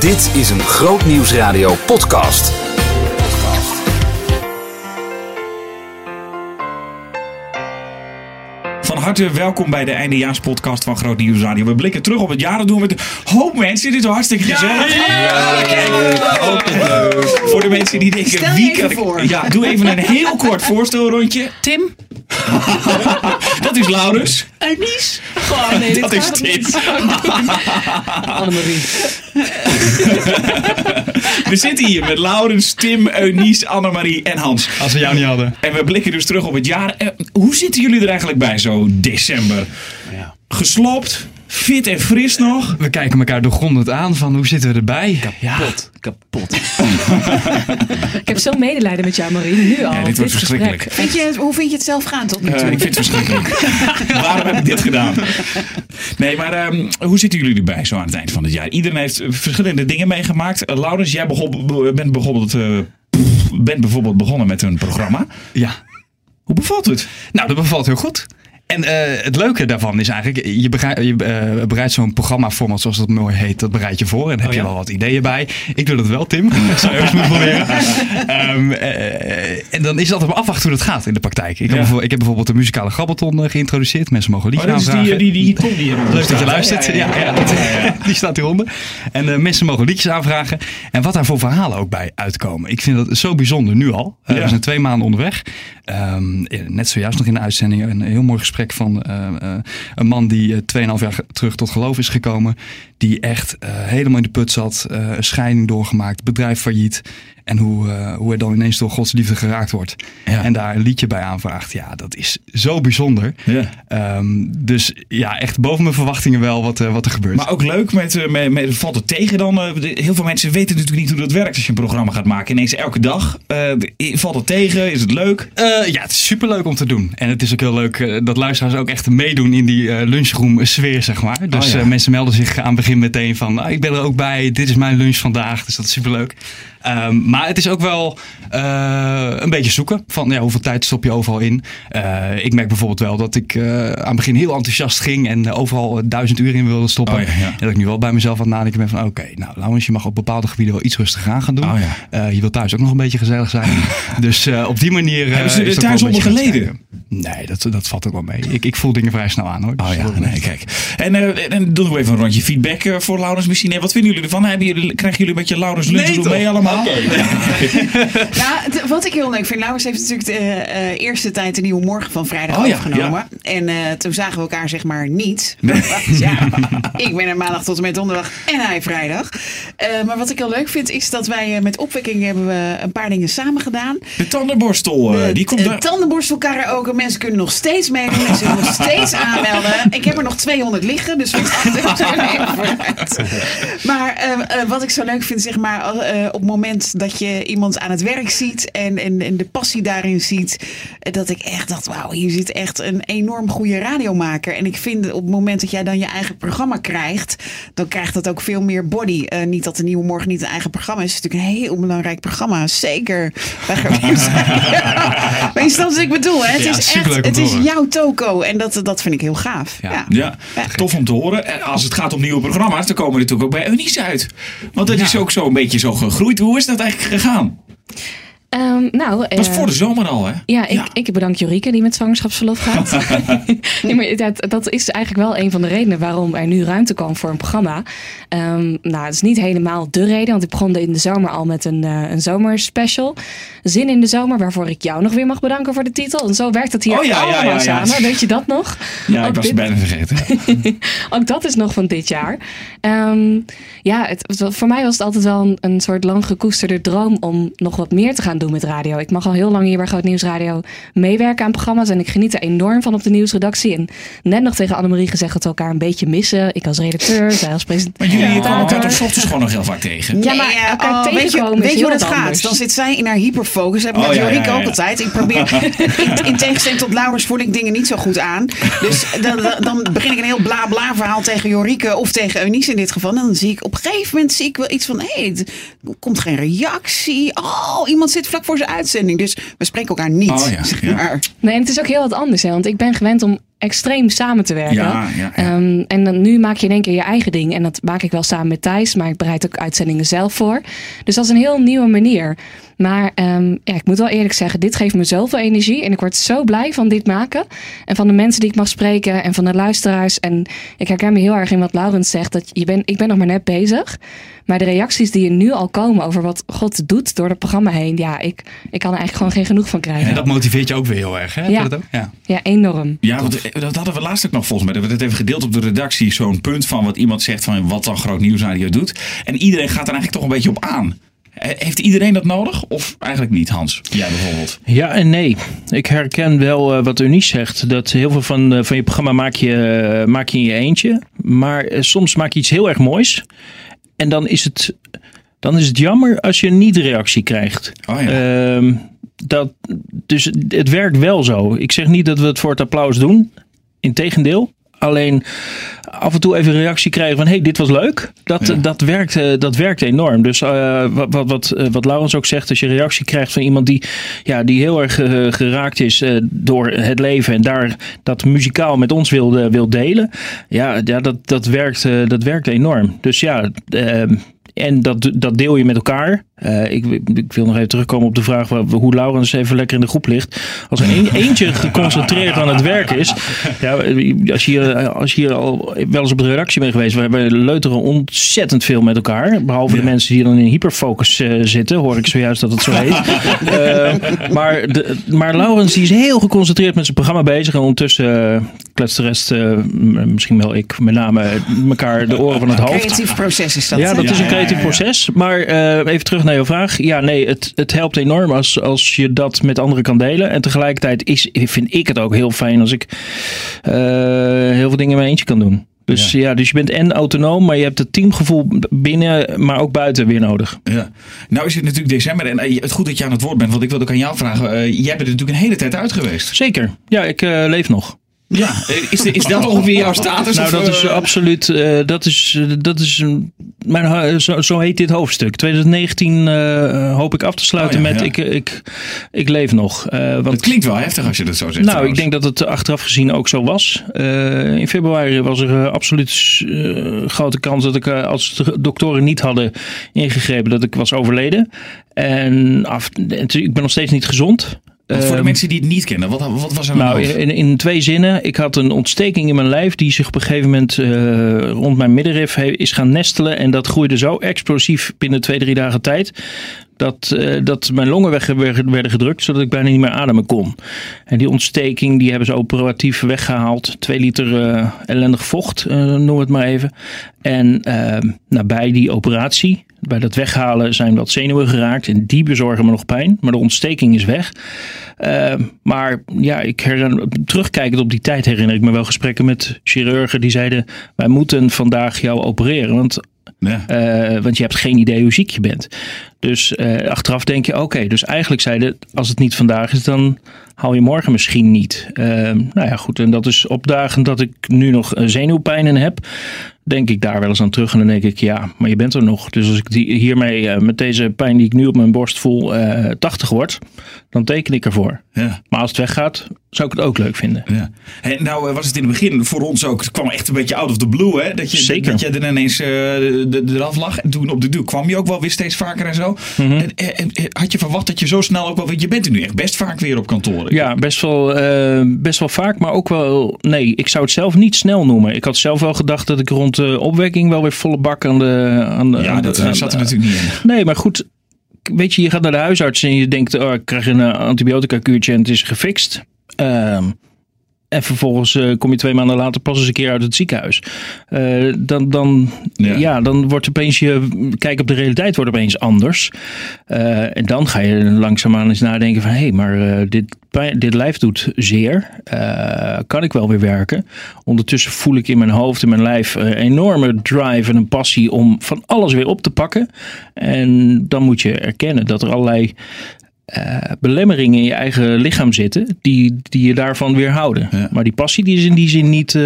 Dit is een Groot Nieuwsradio podcast. Van harte welkom bij de eindejaarspodcast van Groot Nieuws Radio. We blikken terug op het jaar. Dat doen we met een hoop mensen. Dit is hartstikke gezellig. Voor de mensen die denken... Stel je wie kan ik-. Ja, doe even een heel kort voorstelrondje. Tim. dat is Laurens. Anies. Oh nee, Dat is Tim. Annemarie. We zitten hier met Laurens, Tim, Eunice, Annemarie en Hans. Als we jou niet hadden. En we blikken dus terug op het jaar. Hoe zitten jullie er eigenlijk bij zo december? Gesloopt, fit en fris nog. We kijken elkaar doorgrondend aan van hoe zitten we erbij? Kapot. Kapot. ik heb zo'n medelijden met jou, Marie. Nu al. Ja, dit wordt verschrikkelijk. Vind je, hoe vind je het zelf gaan tot nu toe? Eh, ik vind het verschrikkelijk. Waarom heb ik dit gedaan? Nee, maar ehm, hoe zitten jullie erbij zo aan het eind van het jaar? Iedereen heeft verschillende dingen meegemaakt. Eh, Laurens, jij begon, bent, bijvoorbeeld, eh, bent bijvoorbeeld begonnen met een programma. Ja. Hoe bevalt het? Nou, dat bevalt heel goed. En eh, het leuke daarvan is eigenlijk, je, bereid, je eh, bereidt zo'n programmaformat zoals dat mooi heet, dat bereid je voor. En heb Oh, ja. je wel wat ideeën bij. Ik doe dat wel, Tim. Dat zou je eens moeten proberen. Ehm, eh, en dan is het altijd maar afwachten hoe dat gaat in de praktijk. Ik, heb, Ja. ik heb bijvoorbeeld de muzikale grabbelton geïntroduceerd. Mensen mogen Oh, liedjes die, aanvragen. die, die, die, die, die Leuk dat je luistert. Ja, ja, dat- die staat hieronder. En mensen mogen liedjes aanvragen. En wat daar voor verhalen ook bij uitkomen. Ik vind dat zo bijzonder nu al. We zijn twee maanden onderweg. Eh, net zojuist nog in de uitzending een heel mooi gesprek van eh, eh, een man die eh, 2,5 jaar ge- terug tot geloof is gekomen. Die echt eh, helemaal in de put zat. eh, een scheiding doorgemaakt. Bedrijf failliet. En hoe, eh, hoe hij dan ineens door Gods liefde geraakt wordt. Ja. En daar een liedje bij aanvraagt. Ja, dat is zo bijzonder. Ja. Ehm, dus ja, echt boven mijn verwachtingen wel wat, wat er gebeurt. Maar ook leuk, met, met, met, valt het tegen dan? heel veel mensen weten natuurlijk niet hoe dat werkt als je een programma gaat maken. Ineens elke dag. Valt het tegen? Is het leuk? Ja, het is superleuk om te doen. En het is ook heel leuk dat luisteraars ook echt meedoen in die lunchroom sfeer, zeg maar. Dus Oh, ja. eh, mensen melden zich aan het meteen van, ah, ik ben er ook bij, dit is mijn lunch vandaag. Dus dat is superleuk. Ehm, maar het is ook wel eh, een beetje zoeken van ja, hoeveel tijd stop je overal in. Eh, ik merk bijvoorbeeld wel dat ik eh, aan het begin heel enthousiast ging en overal duizend uur in wilde stoppen. Oh, ja, ja. En dat ik nu wel bij mezelf aan het nadenken ben van oké, nou Laurens, je mag op bepaalde gebieden wel iets rustiger aan gaan doen. Oh, ja. Je wilt thuis ook nog een beetje gezellig zijn. dus op die manier... Hebben ze er thuis onder geleden? Nee, dat, dat valt ook wel mee. Ik, ik voel dingen vrij snel aan hoor. Dus Oh ja, dat- nee, kijk. En, en doen we even een rondje feedback voor Laurens misschien. Wat vinden jullie ervan? Hebben jullie, krijgen jullie een beetje Laurens toch? mee allemaal? Nou, het- wat ik heel leuk vind, Laurens heeft natuurlijk de eh, eerste tijd de nieuwe morgen van vrijdag Oh ja, opgenomen. En eh, toen zagen we elkaar zeg maar niet. Ja, ik ben er maandag tot en met donderdag en hij vrijdag. Eh, maar wat ik heel leuk vind, is dat wij met opwekking hebben we een paar dingen samen gedaan. De tandenborstel, eh, die komt daar. Tandenborstel karaoke. Mensen kunnen nog steeds meedoen. Mensen kunnen nog steeds aanmelden. Ik heb er nog 200 liggen. Dus wat er even vooruit. Maar wat ik zo leuk vind, zeg maar, eh, op het moment dat je iemand aan het werk ziet en, en, en de passie daarin ziet, dat ik echt dacht, wauw, hier zit echt een enorm goede radiomaker. En ik vind op het moment dat jij dan je eigen programma krijgt, dan krijgt dat ook veel meer body. Eh, niet dat de Nieuwe Morgen niet een eigen programma is. Het is natuurlijk een heel belangrijk programma. Zeker. Maar je wat ik bedoel, hè? Het Ja, is echt, het is jouw toko. En dat, dat vind ik heel gaaf. Ja. Ja. Ja, Ja. tof om te horen. En als het gaat om nieuwe programma's, dan komen we natuurlijk ook bij Eunice uit. Want dat is ook zo een beetje zo gegroeid. Hoe is dat eigenlijk gegaan? Ehm, nou, Dat was eh, voor de zomer al, hè? Ja, ik, ik bedank Jorike die met zwangerschapsverlof gaat. nee, maar dat, dat is eigenlijk wel een van de redenen waarom er nu ruimte kwam voor een programma. Ehm, nou, het is niet helemaal de reden, want ik begon in de zomer al met een, eh een zomerspecial. Zin in de zomer, waarvoor ik jou nog weer mag bedanken voor de titel. En zo werkt het hier Oh ja, allemaal ja, samen. Weet je dat nog? Ja, ik was dit- bijna vergeten. Ook dat is nog van dit jaar. Ehm, ja, het- voor mij was het altijd wel een, een soort lang gekoesterde droom om nog wat meer te gaan doen met radio. Ik mag al heel lang hier bij Groot Nieuws Radio meewerken aan programma's en ik geniet er enorm van op de nieuwsredactie. En net nog tegen Annemarie gezegd dat we elkaar een beetje missen. Ik als redacteur, zij als Maar presentator. jullie komen elkaar toch 's ochtends gewoon nog heel vaak tegen? Ja, maar Nee, eh, elkaar oh, weet je, tegenkomen is weet je heel hoe dat gaat? Dan zit zij in haar hyperfocus. Dat heb ik Oh, met ja, Jorike ja, ja. ook altijd. Ik probeer, in, in tegenstelling tot Laurens voel ik dingen niet zo goed aan. Dus dan, dan- dan begin ik een heel bla bla verhaal tegen Jorike of tegen Eunice in dit geval. En dan zie ik op een gegeven moment zie ik wel iets van, hé, hey, er komt geen reactie. Oh, iemand zit vlak voor zijn uitzending. Dus we spreken elkaar niet. Oh, ja, zeg ja. maar. Nee, en het is ook heel wat anders. Hè? Want ik ben gewend om extreem samen te werken. Ja, ja, ja. Ehm, en dan, nu maak je in één keer je eigen ding. En dat maak ik wel samen met Thijs, maar ik bereid ook uitzendingen zelf voor. Dus dat is een heel nieuwe manier. Maar ehm, ja, ik moet wel eerlijk zeggen, dit geeft me zoveel energie. En ik word zo blij van dit maken. En van de mensen die ik mag spreken en van de luisteraars. En ik herken me heel erg in wat Laurens zegt. Dat je ben, ik ben nog maar net bezig. Maar de reacties die er nu al komen over wat God doet door het programma heen. Ja, ik, ik kan er eigenlijk gewoon geen genoeg van krijgen. En dat motiveert je ook weer heel erg, hè? Ja. dat ook? ja. Ja, enorm. Ja, want dat hadden we laatst ook nog volgens mij. We het even gedeeld op de redactie. Zo'n punt van wat iemand zegt van wat dan groot nieuwsradio doet. En iedereen gaat er eigenlijk toch een beetje op aan. Eh, Heeft iedereen dat nodig? Of eigenlijk niet, Hans? Jij bijvoorbeeld. Ja en nee. Ik herken wel eh, wat Eunice zegt. Dat heel veel van, eh, van je programma maak je, maak je in je eentje. Maar soms maak je iets heel erg moois. En dan is het, dan is het jammer als je niet reactie krijgt. Oh ja. Ehm, dat, dus het werkt wel zo. Ik zeg niet dat we het voor het applaus doen. Integendeel. Alleen af en toe even een reactie krijgen van... hey, dit was leuk. Dat, Ja. dat, werkt, eh, dat werkt enorm. Dus eh, wat, wat, wat, eh, wat Laurens ook zegt... als je reactie krijgt van iemand die, ja, die heel erg geraakt is... door het leven en daar dat muzikaal met ons wil, wil delen... ja, ja dat, dat, werkt, dat werkt enorm. Dus ja... ehm, en dat, dat deel je met elkaar. Eh, ik, ik wil nog even terugkomen op de vraag waar- hoe Laurens even lekker in de groep ligt. Als er een, eentje geconcentreerd aan het werk is. Ja, als, je hier, als je hier al wel eens op de redactie bent geweest. We, we leuteren ontzettend veel met elkaar. Behalve de mensen die dan in hyperfocus eh, zitten. Hoor ik zojuist dat het zo heet. Eh, maar, de, maar Laurens die is heel geconcentreerd met zijn programma bezig. En ondertussen eh, kletst de rest, eh, misschien wel ik, met name elkaar de oren van het hoofd. Creatief proces is dat. Ja, dat Ja, is een creatief ja, ja. proces. Maar eh, even terug naar je vraag. Ja, nee, het, het helpt enorm als, als je dat met anderen kan delen. En tegelijkertijd is, vind ik het ook heel fijn als ik eh, heel veel dingen in mijn eentje kan doen. Dus ja. dus je bent en autonoom, maar je hebt het teamgevoel binnen, maar ook buiten weer nodig. Ja. Nou is het natuurlijk december en eh, het goed dat je aan het woord bent. Want ik wilde ook aan jou vragen. eh, jij bent er natuurlijk een hele tijd uit geweest. Zeker. Ja, ik leef nog. Ja. Is, is dat ongeveer jouw status? Nou, of, dat is eh, absoluut. eh, dat is, eh, dat is mijn, zo, zo heet dit hoofdstuk. 2019 eh, hoop ik af te sluiten Oh ja, met ja. ik, ik, ik leef nog. Eh, want Het klinkt wel heftig als je dat zo zegt. Nou, ik denk dat het achteraf gezien ook zo was. In februari was er absoluut grote kans dat ik, als de doktoren niet hadden ingegrepen, dat ik was overleden. En af, en ik ben nog steeds niet gezond. Want voor de Ehm, mensen die het niet kennen, wat, wat was er nou, in, in twee zinnen. Ik had een ontsteking in mijn lijf die zich op een gegeven moment eh, rond mijn middenrif is gaan nestelen. En dat groeide zo explosief binnen twee, drie dagen tijd. Dat, eh, dat mijn longen weg, werden gedrukt, zodat ik bijna niet meer ademen kon. En die ontsteking die hebben ze operatief weggehaald. Twee liter eh, ellendig vocht, eh, noem het maar even. En eh, nou, bij die operatie, bij dat weghalen, zijn wat zenuwen geraakt. En die bezorgen me nog pijn. Maar de ontsteking is weg. Eh, maar ja, ik herinner, terugkijkend op die tijd herinner ik me wel gesprekken met chirurgen die zeiden: Wij moeten vandaag jou opereren. Want Ja. want je hebt geen idee hoe ziek je bent. Dus eh, achteraf denk je, oké, dus eigenlijk zeiden, als het niet vandaag is, dan haal je morgen misschien niet. Eh, nou ja, goed, en dat is op dagen dat ik nu nog eh, zenuwpijnen heb, denk ik daar wel eens aan terug. En dan denk ik, ja, maar je bent er nog. Dus als ik die, hiermee, eh, met deze pijn die ik nu op mijn borst voel, eh 80 word, dan teken ik ervoor. Ja. Maar als het weggaat, zou ik het ook leuk vinden. Ja. Hey, nou was het in het begin voor ons ook, het kwam echt een beetje out of the blue hè? Dat je, Zeker. Dat je er ineens eraf lag. En toen op de duur kwam je ook wel weer steeds vaker en zo. Mhm. En, had je verwacht dat je zo snel ook wel, want je bent er nu echt best vaak weer op kantoor. Ja, best wel, eh, best wel vaak, maar ook wel. Nee, ik zou het zelf niet snel noemen. Ik had zelf wel gedacht dat ik rond de opwekking wel weer volle bak aan de. Aan de Ja, aan dat de- aan- zat er natuurlijk niet in. Nee, maar goed. Weet je, je gaat naar de huisarts en je denkt, oh, ik krijg een eh, antibiotica kuurtje en het is gefixt. Ehm, en vervolgens eh, kom je twee maanden later pas eens een keer uit het ziekenhuis. Eh, dan, dan, Ja. ja. dan wordt opeens je kijk op de realiteit wordt opeens anders. Eh, en dan ga je langzaamaan eens nadenken van... hé, hey, maar dit, dit lijf doet zeer. Kan ik wel weer werken? Ondertussen voel ik in mijn hoofd en mijn lijf een enorme drive en een passie... om van alles weer op te pakken. En dan moet je erkennen dat er allerlei eh, belemmeringen in je eigen lichaam zitten... die, die je daarvan weerhouden. Ja. Maar die passie die is in die zin niet eh,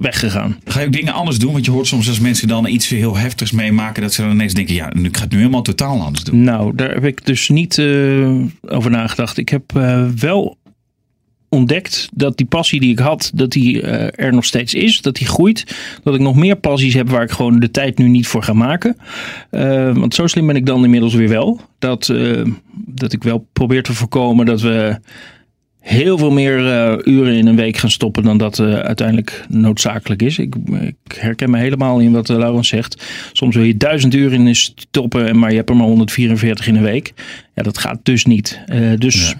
weggegaan. Ga je ook dingen anders doen? Want je hoort soms als mensen dan iets heel heftigs meemaken, dat ze dan ineens denken, ja, nu- ik ga het nu helemaal totaal anders doen. Nou, daar heb ik dus niet eh, over nagedacht. Ik heb wel ontdekt dat die passie die ik had, dat die eh, er nog steeds is. Dat die groeit. Dat ik nog meer passies heb waar ik gewoon de tijd nu niet voor ga maken. Eh, want zo slim ben ik dan inmiddels weer wel. Dat, eh, dat ik wel probeer te voorkomen dat we heel veel meer eh, uren in een week gaan stoppen dan dat eh, uiteindelijk noodzakelijk is. Ik, ik herken me helemaal in wat uh, Laurens zegt. Soms wil je duizend uur in stoppen, maar je hebt er maar 144 in een week. Ja, dat gaat dus niet. Uh, dus ja.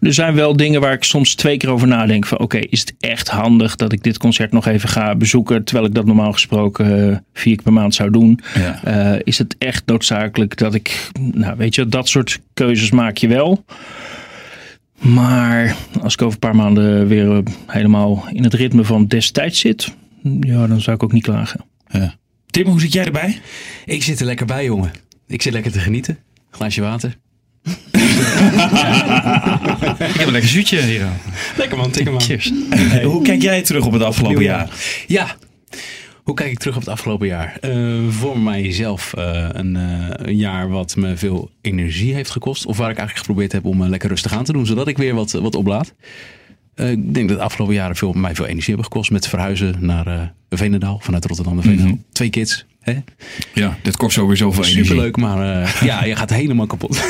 er zijn wel dingen waar ik soms twee keer over nadenk. Van oké, okay, is het echt handig dat ik dit concert nog even ga bezoeken, terwijl ik dat normaal gesproken vier keer per maand zou doen? Ja. is het echt noodzakelijk dat ik, nou weet je, dat soort keuzes maak je wel. Maar als ik over een paar maanden weer helemaal in het ritme van destijds zit, ja, dan zou ik ook niet klagen. Ja. Tim, hoe zit jij erbij? Ik zit er lekker bij, jongen. Ik zit lekker te genieten. Glaasje water. ik heb een lekker zuutje hier. Lekker man, tik man. Cheers. Hey, hoe kijk jij terug op het afgelopen jaar? Ja, hoe kijk ik terug op het afgelopen jaar? Uh, voor mijzelf uh, een, uh, een, jaar wat me veel energie heeft gekost. Of waar ik eigenlijk geprobeerd heb om lekker rustig aan te doen, zodat ik weer wat, wat oplaad. ik denk dat de afgelopen jaren veel, mij veel energie hebben gekost met verhuizen naar Veenendaal, vanuit Rotterdam. Mm -hmm. Twee kids. Hè? Ja, dit kost sowieso veel energie. Superleuk, maar uh, ja, je gaat helemaal kapot.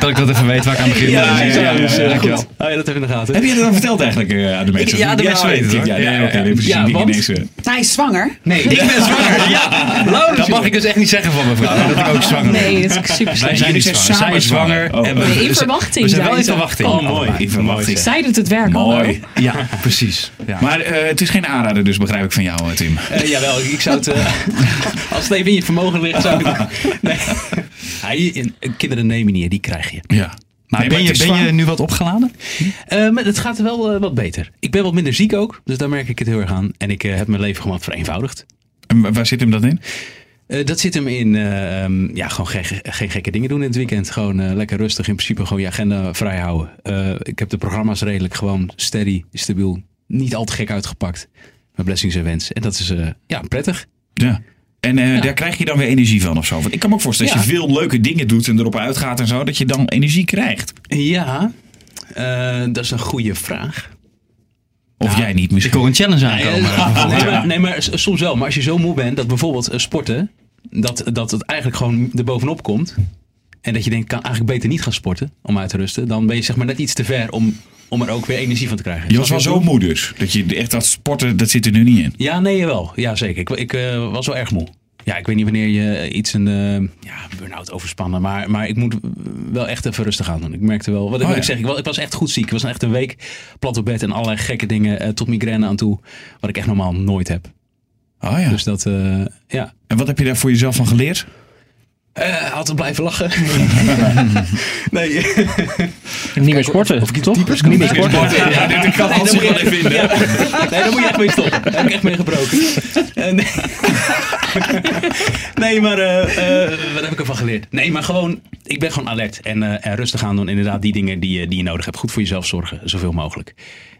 dat ik dat even weet waar ik aan begin. Ja, ja, ja, dus, uh, goed. Hou je dat even in de gaten. Heb je dat dan verteld eigenlijk uh, aan de mensen? Ja, de mensen weten het. Ja, ja, oké. Okay, ja, want ineens, hij is zwanger. Nee, ik ben zwanger. Ja, dat mag ik dus echt niet zeggen van mevrouw. Dat ik ook zwanger ben. Nee, dat is super Wij zijn niet zwanger. Zij is zwanger. In verwachting. We zijn wel in verwachting. Oh, mooi. In verwachting. Zij doet het werk al. Mooi. Ja, precies. Maar het is geen aanrader dus, begrijp ik van jou, Tim. Jawel, ik zou het... Als het even in je vermogen ligt, zou ik. Nee. Ja, kinderen nemen niet, die krijg je. Ja. Maar, nee, ben, maar je, ben je nu wat opgeladen? Uh, maar het gaat wel uh, wat beter. Ik ben wat minder ziek ook, dus daar merk ik het heel erg aan. En ik uh, heb mijn leven gewoon wat vereenvoudigd. En waar zit hem dat in? dat zit hem in um, ja, gewoon geen, geen, gekke dingen doen in het weekend. Gewoon lekker rustig, in principe gewoon je agenda vrij houden. ik heb de programma's redelijk gewoon steady, stabiel, niet al te gek uitgepakt. Mijn blessings en wens. En dat is ja, prettig. Ja. En uh, ja. daar krijg je dan weer energie van of zo. Want ik kan me ook voorstellen, als ja. je veel leuke dingen doet en erop uitgaat en zo, dat je dan energie krijgt. Ja, uh, dat is een goede vraag. Of nou, jij niet misschien. Ik hoor een challenge aankomen. Nee, nee, maar, nee, maar soms wel. Maar als je zo moe bent dat bijvoorbeeld sporten, dat, dat het eigenlijk gewoon er bovenop komt. En dat je denkt, kan eigenlijk beter niet gaan sporten om uit te rusten. Dan ben je zeg maar net iets te ver om om er ook weer energie van te krijgen. Je was wel zo moe dus. Dat je echt dat sporten, dat zit er nu niet in. Ja, nee, wel. Ja, zeker. Ik, ik uh, was wel erg moe. Ja, ik weet niet wanneer je iets een uh, ja, burn-out overspannen. Maar, maar ik moet wel echt even rustig aan doen. Ik merkte wel. Wat ik, oh, ja. ik zeg, ik was, ik was echt goed ziek. Ik was echt een week plat op bed en allerlei gekke dingen uh, tot migraine aan toe. Wat ik echt normaal nooit heb. Oh ja. Dus dat, ja. En wat heb je daar voor jezelf van geleerd? Uh, altijd blijven lachen. nee. niet meer sporten. Of, of toch? Niet meer sporten. Ja, dit kan nee, Hans wel even vinden. Ja. Nee, daar moet je echt mee stoppen. Daar heb ik echt mee gebroken. Uh, nee. nee, maar uh, wat heb ik ervan geleerd? Nee, maar gewoon, ik ben gewoon alert. En, en rustig aan doen. Inderdaad, die dingen die, die je nodig hebt. Goed voor jezelf zorgen, zoveel mogelijk.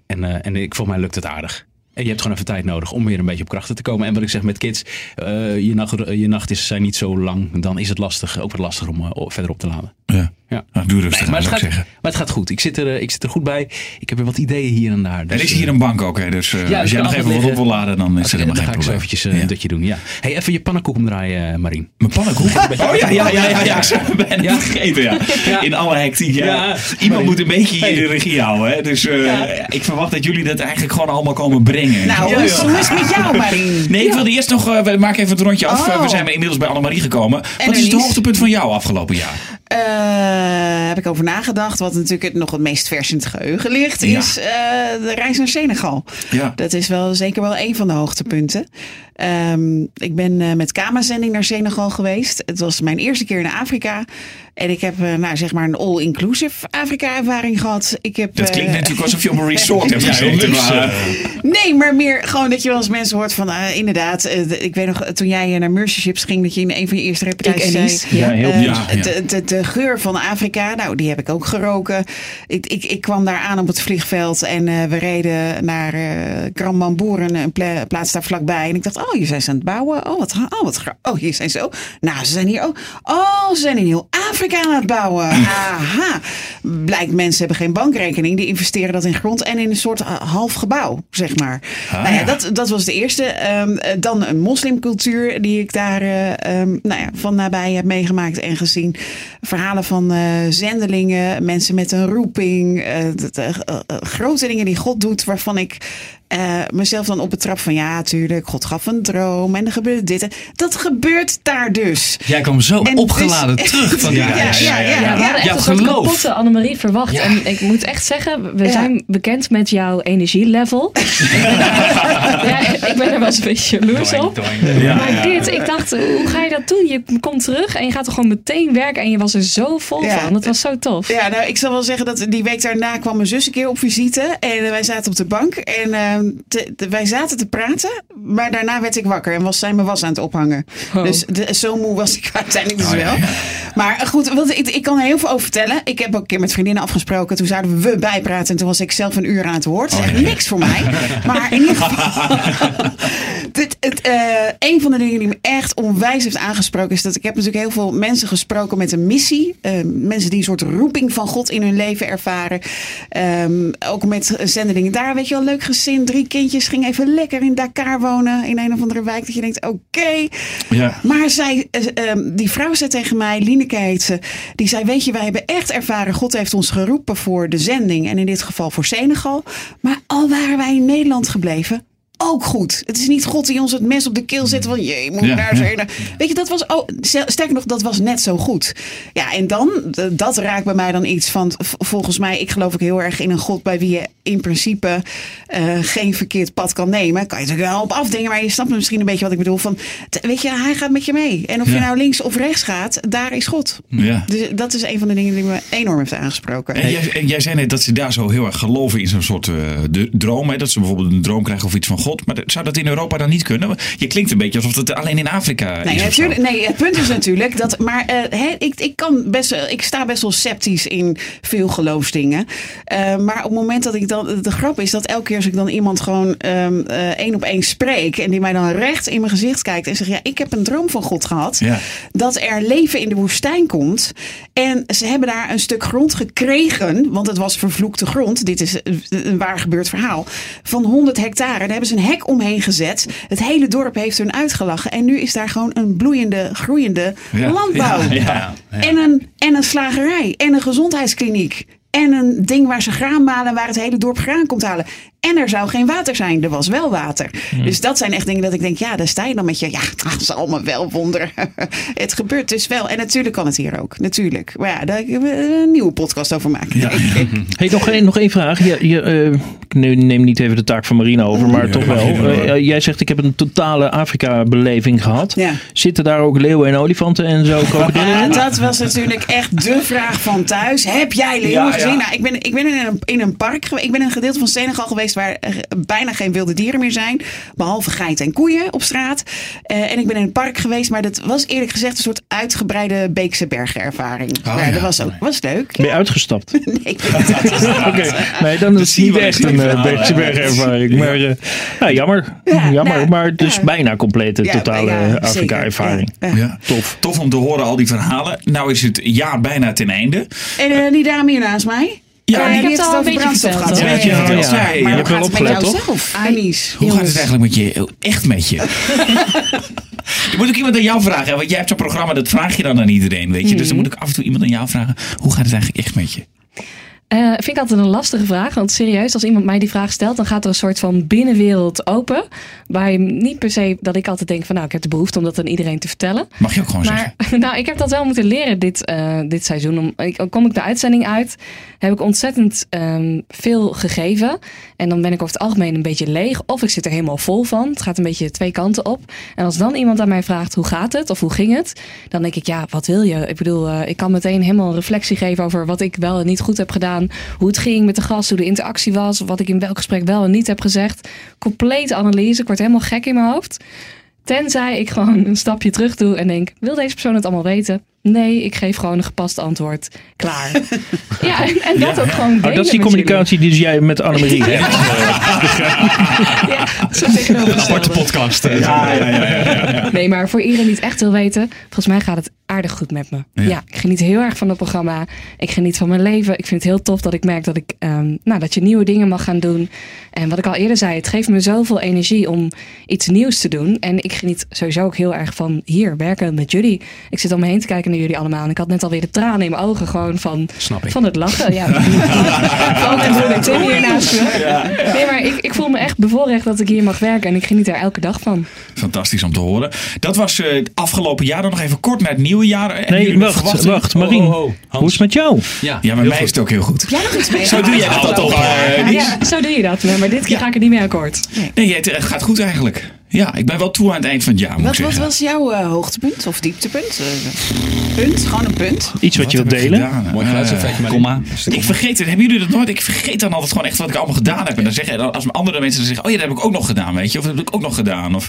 En, en ik, volgens mij lukt het aardig. En je hebt gewoon even tijd nodig om weer een beetje op krachten te komen. En wat ik zeg met kids, uh, je, nacht, je nachten zijn niet zo lang. Dan is het lastig, ook wat lastiger om uh, verder op te laden. Ja, ja. Nou, doe rustig nee, maar, aan, het gaat, zeggen. maar het gaat goed. Ik zit, er, ik zit er goed bij. Ik heb weer wat ideeën hier en daar. Dus, er is hier een bank ook, hè? dus uh, ja, als jij nog even wat op wil laden, dan is er helemaal geen probleem. Dan ga ik zo eventjes een dutje doen, ja. Hey, even je pannenkoek omdraaien, Marien. Mijn pannenkoek? Oh ja, ja, ja, ja, ja. Ik ben ja. vergeten, ja. In alle hectiek, ja. Iemand moet een beetje hier de regie houden, hè. Dus ik verwacht dat jullie dat eigenlijk gewoon allemaal komen brengen. Nou, hoe is het met jou, Marien? Nee, ik wilde eerst nog, we maken even het rondje af. We zijn inmiddels bij Annemarie gekomen. Wat is het hoogtepunt van jou afgelopen jaar? Uh, heb ik over nagedacht. Wat natuurlijk nog het meest vers in het geheugen ligt, is uh, de reis naar Senegal. Ja. Dat is wel zeker wel een van de hoogtepunten. Um, ik ben uh, met Kama-zending naar Senegal geweest. Het was mijn eerste keer in Afrika. En ik heb nou, zeg maar een all-inclusive Afrika-ervaring gehad. Ik heb, dat klinkt natuurlijk alsof je op een resort hebt gezeten. Maar... Nee, maar meer gewoon dat je wel eens mensen hoort van... inderdaad, ik weet nog toen jij naar Mercy Ships ging... dat je in een van je eerste reportages zei... Ja, heel ja, ja. De, de, de, geur van Afrika, nou die heb ik ook geroken. Ik, ik, ik kwam daar aan op het vliegveld en uh, we reden naar uh, een pla plaats daar vlakbij. En ik dacht, oh, hier zijn ze aan het bouwen. Oh, wat, oh, wat oh, hier zijn ze ook. Nou, ze zijn hier ook. Oh, ze zijn in heel Afrika Aan het bouwen. Aha. Blijkt mensen hebben geen bankrekening. Die investeren dat in grond en in een soort eh, half gebouw, zeg maar. Ah, nou ja, ja. dat, dat was de eerste. Ehm, eh, dan een moslimcultuur die ik daar eh, ehm, nou ja, van nabij heb meegemaakt en gezien. Verhalen van eh, zendelingen, mensen met een roeping. eh, grote dingen die God doet waarvan ik eh, mezelf dan op betrap van ja, tuurlijk, God gaf een droom en er gebeurde dit. en- Dat gebeurt daar dus. Jij kwam zo En opgeladen dus- terug van die Ja, reis. ja, ja, Ja, we hadden echt Jouw een soort geloof. kapotte Annemarie verwacht. Ja. En ik moet echt zeggen, we Ja. zijn bekend met jouw energielevel. ja, ik ben er wel eens een beetje jaloers op. Ja, maar ja. dit, ik dacht, hoe ga je dat doen? Je komt terug en je gaat er gewoon meteen werken en je was er zo vol Ja. van. Dat was zo tof. Ja, nou, ik zal wel zeggen dat die week daarna kwam mijn zus een keer op visite. En wij zaten op de bank. En eh, te- te- wij zaten te praten. Maar daarna werd ik wakker en was zij mijn was aan het ophangen. Oh. Dus de- zo moe was ik uiteindelijk dus Oh, wel. ja. Maar goed, want ik, ik kan er heel veel over vertellen. Ik heb ook een keer met vriendinnen afgesproken. Toen zouden we bijpraten. En toen was ik zelf een uur aan het woord. Is echt niks voor mij. Maar in ieder geval. dit, het, eh, een van de dingen die me echt onwijs heeft aangesproken. Is dat ik heb natuurlijk heel veel mensen gesproken met een missie. Eh, mensen die een soort roeping van God in hun leven ervaren. Ehm, ook met zendelingen daar. Weet je wel, leuk gezin. Drie kindjes. Ging even lekker in Dakar wonen. In een of andere wijk. Dat je denkt, oké. Ja. Maar zij, eh, ehm, die vrouw zei tegen mij, Lineke heet ze, die zei: Weet je, wij hebben echt ervaren, God heeft ons geroepen voor de zending. En in dit geval voor Senegal. Maar al waren wij in Nederland gebleven. Ook goed. Het is niet God die ons het mes op de keel zet van je moet Ja, naar ja. Senegal. Weet je, dat was stel- sterker nog, dat was net zo goed. Ja, en dan, dat raakt bij mij dan iets van. Volgens mij, ik geloof ook heel erg in een God bij wie je in principe eh, geen verkeerd pad kan nemen. Kan je natuurlijk wel op afdingen, maar je snapt misschien een beetje wat ik bedoel. Van, weet je, hij gaat met je mee. En of je nou links of rechts gaat, daar is God. Ja. Dus dat is een van de dingen die me enorm heeft aangesproken. En jij, en jij zei net dat ze daar zo heel erg geloven in zo'n soort eh, de, droom. Hè? Dat ze bijvoorbeeld een droom krijgen of iets van God. Maar zou dat in Europa dan niet kunnen? Je klinkt een beetje alsof het alleen in Afrika Nee, is. natuurlijk, nee, het punt is natuurlijk dat. Maar hè, ik, ik, kan best, ik sta best wel sceptisch in veel geloofsdingen. Eh, maar op het moment dat ik dan. De grap is dat elke keer als ik dan iemand gewoon eh, één op één spreek. en die mij dan recht in mijn gezicht kijkt en zegt: Ja, ik heb een droom van God gehad. Ja. Dat er leven in de woestijn komt. En ze hebben daar een stuk grond gekregen. Want het was vervloekte grond. Dit is een, een waar gebeurd verhaal. Van 100 hectare. Daar hebben ze een hek omheen gezet. Het hele dorp heeft hun uitgelachen. En nu is daar gewoon een bloeiende, groeiende Ja. landbouw. Ja, ja. En, een, en een slagerij. En een gezondheidskliniek. En een ding waar ze graan malen, waar het hele dorp graan komt halen. En er zou geen water zijn. Er was wel water. Dus dat zijn echt dingen dat ik denk, ja, daar sta je dan met je. Ja, dat is allemaal wel wonder. het gebeurt dus wel. En natuurlijk kan het hier ook. Natuurlijk. Maar ja, daar kunnen we een nieuwe podcast over maken. Ja. Hey, nog, één, nog één vraag. Je, je, eh, ik ne- neem niet even de taak van Marina over, maar Ja, toch wel. hoor. Eh, jij zegt ik heb een totale Afrika-beleving gehad. Ja. Zitten daar ook leeuwen en olifanten en zo Ja, dat was natuurlijk echt de vraag van thuis. Heb jij leeuwen Ja, ja. gezien? Nou, ik ben, ik ben in, een, in een park geweest. Ik ben in een gedeelte van Senegal geweest waar bijna geen wilde dieren meer zijn. Behalve geiten en koeien op straat. Eh, en ik ben in een park geweest, maar dat was eerlijk gezegd een soort uitgebreide Beekse bergenervaring. Oh, ja, ja. dat was ook was leuk. Ben je uitgestapt? Nee, ik ben niet uitgestapt. Oké, nee, dan is het zie je niet echt een uh, Beekse hè? bergervaring. Maar eh, ja, jammer. Ja, jammer. nou, maar dus ja. bijna complete totale. Afrika-ervaring. Ja, ja. Ja. Tof. Tof om te horen al die verhalen. Nou is het jaar bijna ten einde. En die dame hier naast mij? Ja, Eh, die die heeft heeft al het een over beetje brandstof verteld, gehad. hoor. Ja, ja, Ja, ja. ja, ja. Maar Je hoe gaat het met opgelet, jou toch? zelf, Denise? Hoe gaat het eigenlijk met je? Echt met je? Er moet ook iemand aan jou vragen. Want jij hebt zo'n programma, dat vraag je dan aan iedereen. Weet je? Dus dan moet ik af en toe iemand aan jou vragen. Hoe gaat het eigenlijk echt met je? Eh, vind ik altijd een lastige vraag. Want serieus, als iemand mij die vraag stelt, dan gaat er een soort van binnenwereld open. Waar niet per se dat ik altijd denk van nou, ik heb de behoefte om dat aan iedereen te vertellen. Mag je ook gewoon zeggen. Maar nou, ik heb dat wel moeten leren dit, eh, dit seizoen. Om, ik, kom ik de uitzending uit, heb ik ontzettend ehm, veel gegeven. En dan ben ik over het algemeen een beetje leeg. Of ik zit er helemaal vol van. Het gaat een beetje twee kanten op. En als dan iemand aan mij vraagt hoe gaat het of hoe ging het, dan denk ik ja, wat wil je? Ik bedoel, eh, ik kan meteen helemaal een reflectie geven over wat ik wel en niet goed heb gedaan. Hoe het ging met de gast, hoe de interactie was. Wat ik in welk gesprek wel en niet heb gezegd. Complete analyse. Ik word helemaal gek in mijn hoofd. Tenzij ik gewoon een stapje terug doe en denk: wil deze persoon het allemaal weten? Nee, ik geef gewoon een gepast antwoord. Klaar. ja, en, en dat ook gewoon Oh, dat is die communicatie die dus jij met Annemarie hebt. jullie. Ja, tegenovergestelde. Aparte podcast. eh. Ja, ja, ja, ja, ja. Nee, maar voor iedereen die het echt wil weten, volgens mij gaat het aardig goed met me. Ja. Ja, ik geniet heel erg van het programma. Ik geniet van mijn leven. Ik vind het heel tof dat ik merk dat ik, ehm, nou, dat je nieuwe dingen mag gaan doen. En wat ik al eerder zei, het geeft me zoveel energie om iets nieuws te doen. En ik geniet sowieso ook heel erg van hier werken met jullie. Ik zit om me heen te kijken naar jullie allemaal. En ik had net alweer de tranen in mijn ogen gewoon van, Snap ik. van het lachen. Ja, van Tim hier naast me. Nee, maar ik, ik voel me echt bevoorrecht dat ik hier mag werken. En ik geniet er elke dag van. Fantastisch om te horen. Dat was eh, het afgelopen jaar. Dan nog even kort naar het nieuwe jaar. En Nee, wacht, wacht. Marien, Oh, oh, oh. Hans. hoe is het met jou? Ja, Ja, bij mij is het ook heel goed. Jij nog iets mee? Zo doe jij dat toch, eh? Ja, zo doe je dat. Maar dit keer ga ik er niet mee akkoord. Nee, het eh, gaat goed eigenlijk. Ja, ik ben wel toe aan het eind van het jaar, moet Wat, ik wat zeggen. was jouw eh, hoogtepunt of dieptepunt? Eh, punt, gewoon een punt. Iets wat je wilt delen? gedaan? Mooi geluidseffect, maar Komma. Ik vergeet het. Hebben jullie dat nooit? Ik vergeet dan altijd gewoon echt wat ik allemaal gedaan heb. En dan zeggen als andere mensen dan zeggen: Oh ja, dat heb ik ook nog gedaan, weet je? Of dat heb ik ook nog gedaan. Of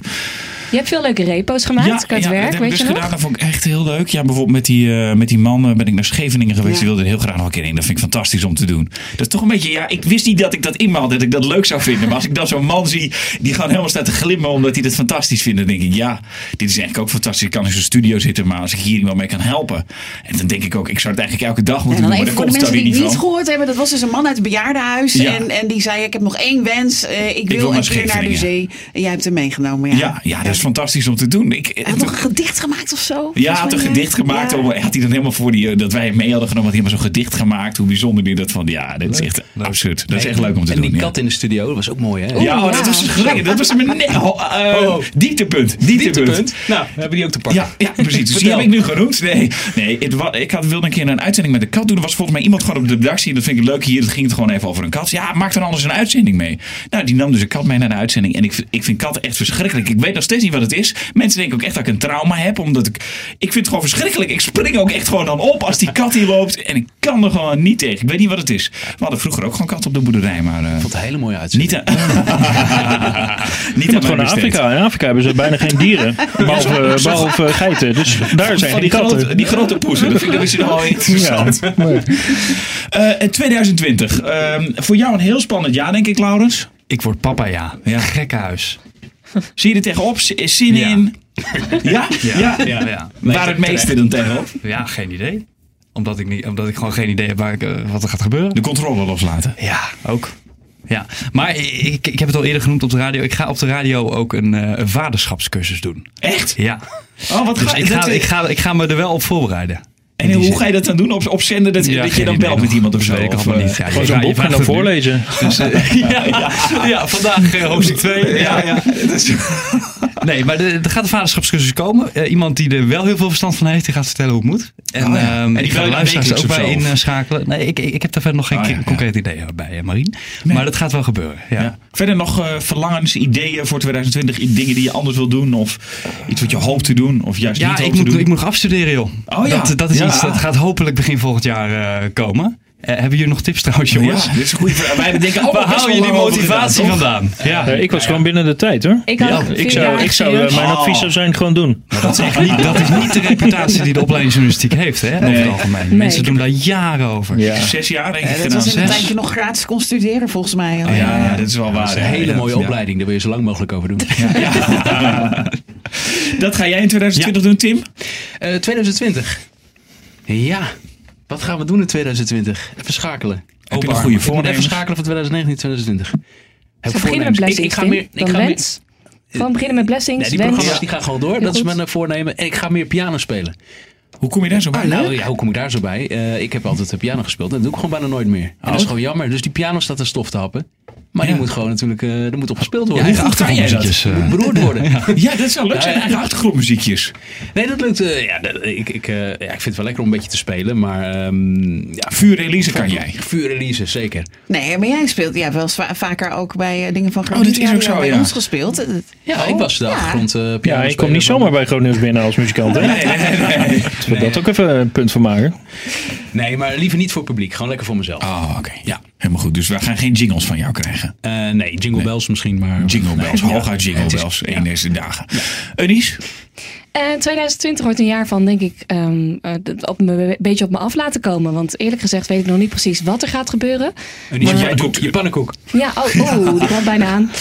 Je hebt veel leuke repo's gemaakt qua het ja, werk, dat heb weet je dus nog? gedaan. Dat vond ik echt heel leuk. Ja, bijvoorbeeld met die, eh, met die man ben ik naar Scheveningen geweest. Ja. Die wilde er heel graag nog een keer in. Dat vind ik fantastisch om te doen. Dat is toch een beetje, ja, ik wist niet dat ik dat in me had. Dat ik dat leuk zou vinden. Maar als ik dan zo'n man zie die gewoon helemaal staat te glimmen omdat hij dat fantastisch vindt. Dan denk ik, ja, dit is eigenlijk ook fantastisch. Ik kan in zo'n studio zitten, maar als ik hier iemand mee kan helpen. En dan denk ik ook, ik zou het eigenlijk elke dag En moeten dan doen. Maar de komt mensen dan die niet van. gehoord hebben. Dat was dus een man uit het bejaardenhuis. Ja. En, en die zei, ik heb nog één wens. eh, ik wil wil naar een keer naar de Scheveningen. zee. En jij hebt hem meegenomen. Ja, Ja, ja, dat is fantastisch om te doen. Ik, Hij had nog een gedicht gemaakt of zo? Ja, had een gedicht gemaakt. Ja. Om, had hij dan helemaal voor die, eh, dat wij hem mee hadden genomen. Had hij helemaal zo'n gedicht gemaakt. Hoe bijzonder die dat vond. Ja, dat is echt absurd. Dat is echt leuk om te en doen. die ja. kat in de studio, dat was ook mooi, hè? Ja, oh, dat was gelijk. Dat was mijn ne- oh, eh, Oh. dieptepunt. Dieptepunt. Nou, we hebben die ook te pakken. Ja, ja, precies. Dus die heb ik nu genoemd. Nee, nee het ik had, wilde een keer een uitzending met de kat doen. Er was volgens mij iemand gewoon op de redactie. Dat vind ik leuk hier. Dat ging het gewoon even over een kat. Ja, maak dan anders een uitzending mee. Nou, die nam dus een kat mee naar de uitzending. En ik, vind- ik vind katten echt verschrikkelijk. Ik weet nog steeds niet wat het is. Mensen denken ook echt dat ik een trauma heb. Omdat ik... Ik vind het gewoon verschrikkelijk. Ik spring ook echt gewoon dan op als die kat hier loopt. En ik kan er gewoon niet tegen. Ik weet niet wat het is. We hadden vroeger ook gewoon katten op de boerderij. Maar eh, Ik vond het hele mooie uitzending. niet aan... niet aan gewoon. Afrika. In Afrika hebben ze bijna geen dieren. Behalve, behalve geiten. Dus daar zijn Van die grote, katten. die grote poezen. Dat vind ik is wel interessant. Ja, maar- Eh, en 2020. Ehm, voor jou een heel spannend jaar, denk ik, Laurens. Ik word papa, ja. Ja. Gekkenhuis. Zie je er tegenop? Zin Ja. in? Ja? ja. Ja, ja. Waar het meeste dan tegenop? Ja, geen idee. Omdat ik, niet, omdat ik gewoon geen idee heb waar ik, eh, wat er gaat gebeuren. De controle loslaten. Ja, ook. Ja, maar ik, ik heb het al eerder genoemd op de radio. Ik ga op de radio ook een, eh, een vaderschapscursus doen. Echt? Ja. Oh, wat Dus ga, ik ga, ik, ga, ik ga me er wel op voorbereiden. En hoe ga je dat dan doen? Op, op zender dat, Ja, dat je dan belt met iemand of zo? Ik Of, eh, niet. Ja, Gewoon je zo'n boek en vraagt dan voorlezen. Dus, ja, ja, ja, vandaag eh, hoofdstuk 2. Ja, ja. Nee, maar er gaat een vaderschapscursus komen. Eh, iemand die er wel heel veel verstand van heeft, die gaat vertellen hoe het moet. En, Oh ja. ehm, En die luisteraars ook bij inschakelen. Nee, ik, ik, heb daar verder nog geen Oh ja, ja. concreet idee bij, eh, Marien. Maar dat gaat wel gebeuren. Ja. Ja. Verder nog eh, verlangens, ideeën voor 2020? Dingen die je anders wil doen? Of iets wat je hoopt te doen? Of juist Ja, niet ik hoopt moet, te doen? ik moet nog afstuderen, joh. Oh ja. dat, dat is Ja. iets dat gaat hopelijk begin volgend jaar komen. Eh, hebben jullie nog tips trouwens, jongens? Ja, dit is een goede vraag. Wij denken Waar allemaal haal je die motivatie vandaan? Ja. Eh, ik was gewoon binnen de tijd hoor. Ik, had ik zou, ik zou, eh, mijn Oh. advies zou zijn gewoon doen. Dat is echt niet, dat is niet de reputatie die de opleiding journalistiek heeft, hè? Over het algemeen. Nee. Mensen doen daar jaren over. Ja. Zes jaar denk ik dat was in een tijdje nog gratis kon studeren, volgens mij. Oh, ja, ja, dat is wel waar. Dat is een hele ja. mooie Ja. opleiding. Daar wil je zo lang mogelijk over doen. Dat ga jij in 2020 doen, Tim? Eh, 2020. Ja. Wat gaan we doen in 2020? Even schakelen. Heb je Opa, goede voornemens? even schakelen van 2019 2020. Heb Zo beginnen met blessings, Ik, ik ga meer... Ik ga meer. Gewoon beginnen met blessings, nee, die wens. programma's die gaan gewoon door. dat is mijn eh, voornemen. En ik ga meer piano spelen. Hoe kom je daar zo bij? nou ja, hoe kom ik daar zo bij? Eh, ik heb altijd de piano gespeeld. En dat doe ik gewoon bijna nooit meer. En dat is gewoon jammer. Dus die piano staat er stof te happen. Maar Ja. die moet gewoon natuurlijk... eh er moet op gespeeld worden. eigen Hoe goed kan jij dat? achtergrondmuziekjes. eh. beroerd worden. Ja, dat zou leuk zijn. Ja, ja. Eigen achtergrondmuziekjes. Nee, dat lukt. eh, ja, dat- ik, ik, eh, ja, ik vind het wel lekker om een beetje te spelen. Maar ehm ja, Vuur Elise kan jij. vuur Elise, zeker. Nee, maar jij speelt ja, wel vaker ook bij dingen van Oh, dat is ook zo, bij ja. ons gespeeld. Ja, ik was de Ja. achtergrond eh piano Ja, ik kom niet zomaar bij Groot Nieuws binnen als muzikant. Hè? Nee, nee, nee. nee. Laten we dat ook even een punt van maken. Nee, maar liever niet voor publiek. Gewoon lekker voor mezelf. Oh, oké. Ja, helemaal goed. Dus we gaan geen jingles van jou krijgen. Eh, nee, Jingle Bells misschien, maar... Jingle bells, Nee, hooguit jingle bells. ja. Eén deze dagen. En 2020 wordt een jaar van, denk ik, ehm, eh, dat op me, een beetje op me af laten komen. Want eerlijk gezegd weet ik nog niet precies wat er gaat gebeuren. En die Maar- je pannenkoek. Je pannenkoek. Ja, oh, oh die kwam bijna aan.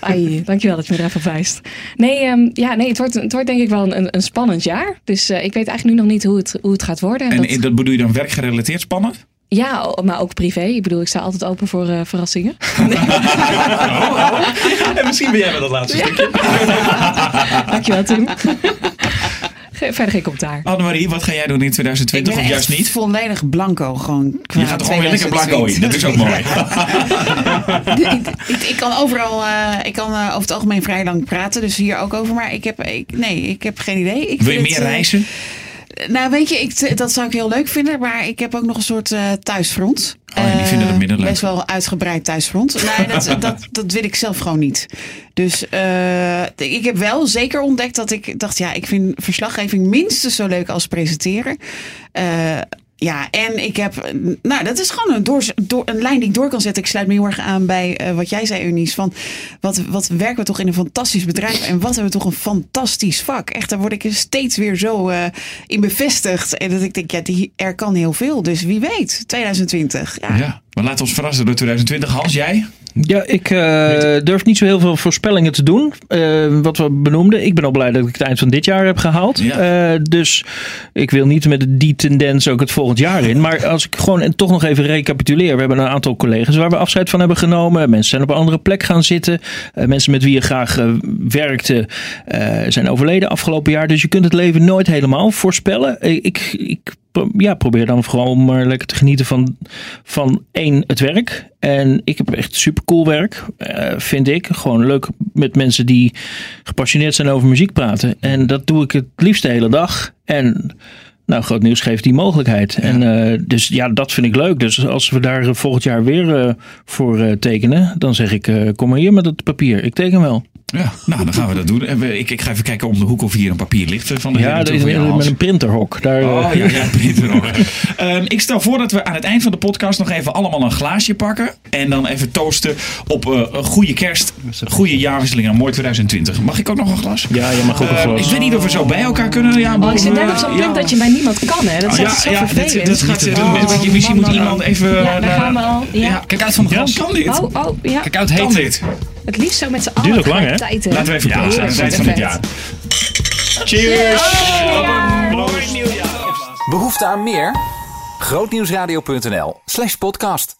Ai, dankjewel dat je me er even wijst. Nee, ehm, ja, nee het, wordt, het wordt denk ik wel een, een spannend jaar. Dus eh, ik weet eigenlijk nu nog niet hoe het, hoe het gaat worden. En En dat- dat bedoel je dan werkgerelateerd spannend? Ja, maar ook privé. Ik bedoel, ik sta altijd open voor eh, verrassingen. En misschien ben jij wel dat laatste stukje. Dankjewel, Tim. Verder geen commentaar. Annemarie, wat ga jij doen in Ik 2020 ben of juist niet? volledig blanco. Gewoon Je gaat toch gewoon weer lekker blanco in. Dat is ook mooi. ik, ik, ik kan overal, eh, ik kan eh, over het algemeen vrij lang praten, dus hier ook over. Maar ik heb, ik, nee, ik heb geen idee. Ik Wil je vind meer het, reizen? Nou, weet je, ik, dat zou ik heel leuk vinden, maar ik heb ook nog een soort eh, thuisfront. Oh, ja, die vinden dat minder leuk. Best wel uitgebreid thuisfront. Nee, dat, dat, dat wil ik zelf gewoon niet. Dus eh, ik heb wel zeker ontdekt dat ik dacht, ja, ik vind verslaggeving minstens zo leuk als presenteren. Eh, ja, en ik heb, nou, dat is gewoon een, door, door, een lijn die ik door kan zetten. Ik sluit me heel erg aan bij eh, wat jij zei, Eunice. Van wat, wat werken we toch in een fantastisch bedrijf en wat hebben we toch een fantastisch vak. Echt, daar word ik steeds weer zo eh, in bevestigd. En dat ik denk, ja, die, er kan heel veel. Dus wie weet, 2020. Ja. Ja, maar laten we ons verrassen door 2020. Hans, jij? Ja, ik eh, durf niet zo heel veel voorspellingen te doen. eh, wat we benoemden. Ik ben al blij dat ik het eind van dit jaar heb gehaald. Ja. Eh, dus ik wil niet met die tendens ook het volgend jaar in. Maar als ik gewoon en toch nog even recapituleer. We hebben een aantal collega's waar we afscheid van hebben genomen. Mensen zijn op een andere plek gaan zitten. Mensen met wie je graag werkte zijn overleden afgelopen jaar. Dus je kunt het leven nooit helemaal voorspellen. Ik, ik, ja, probeer dan vooral maar lekker te genieten van, van één, het werk. En ik heb echt super cool werk, eh, vind ik. Gewoon leuk met mensen die gepassioneerd zijn over muziek praten. En dat doe ik het liefst de hele dag. En nou, groot nieuws geeft die mogelijkheid. En eh, dus ja, dat vind ik leuk. Dus als we daar eh, volgend jaar weer voor tekenen, dan zeg ik, kom maar hier met het papier. Ik teken wel. Ja, nou dan gaan we dat doen. En we- Ik, ik ga even kijken om de hoek of hier een papier ligt eh, van de Ja, dat is met een printerhok. Daar, eh, Oh ja, ja, Pieter ook. Ehm, ik stel voor dat we aan het eind van de podcast nog even allemaal een glaasje pakken. En dan even toosten op eh, een goede kerst, goede jaarwisseling en mooi 2020. Mag ik ook nog een glas? Ja, je mag ook een Ehm, glas. ik weet niet of we zo bij elkaar kunnen. Ja, Oh, ik zit net op zo'n ja. punt dat je bij niemand kan, hè? Dat is Oh, zo ja, dat, gaat, eh, Oh, dat- je- misschien man, moet man, iemand man. even... Ja, daar gaan we al. Ja. Kijk uit van de Ja, glas. kan dit? Oh, oh, ja. Kijk uit, Kan heet. dit? Het liefst zo met z'n allen. Duurt ook lang, hè? Laten we even Ja, proosten aan het eind van het jaar. Cheers! Behoefte aan meer? Grootnieuwsradio.nl slash podcast.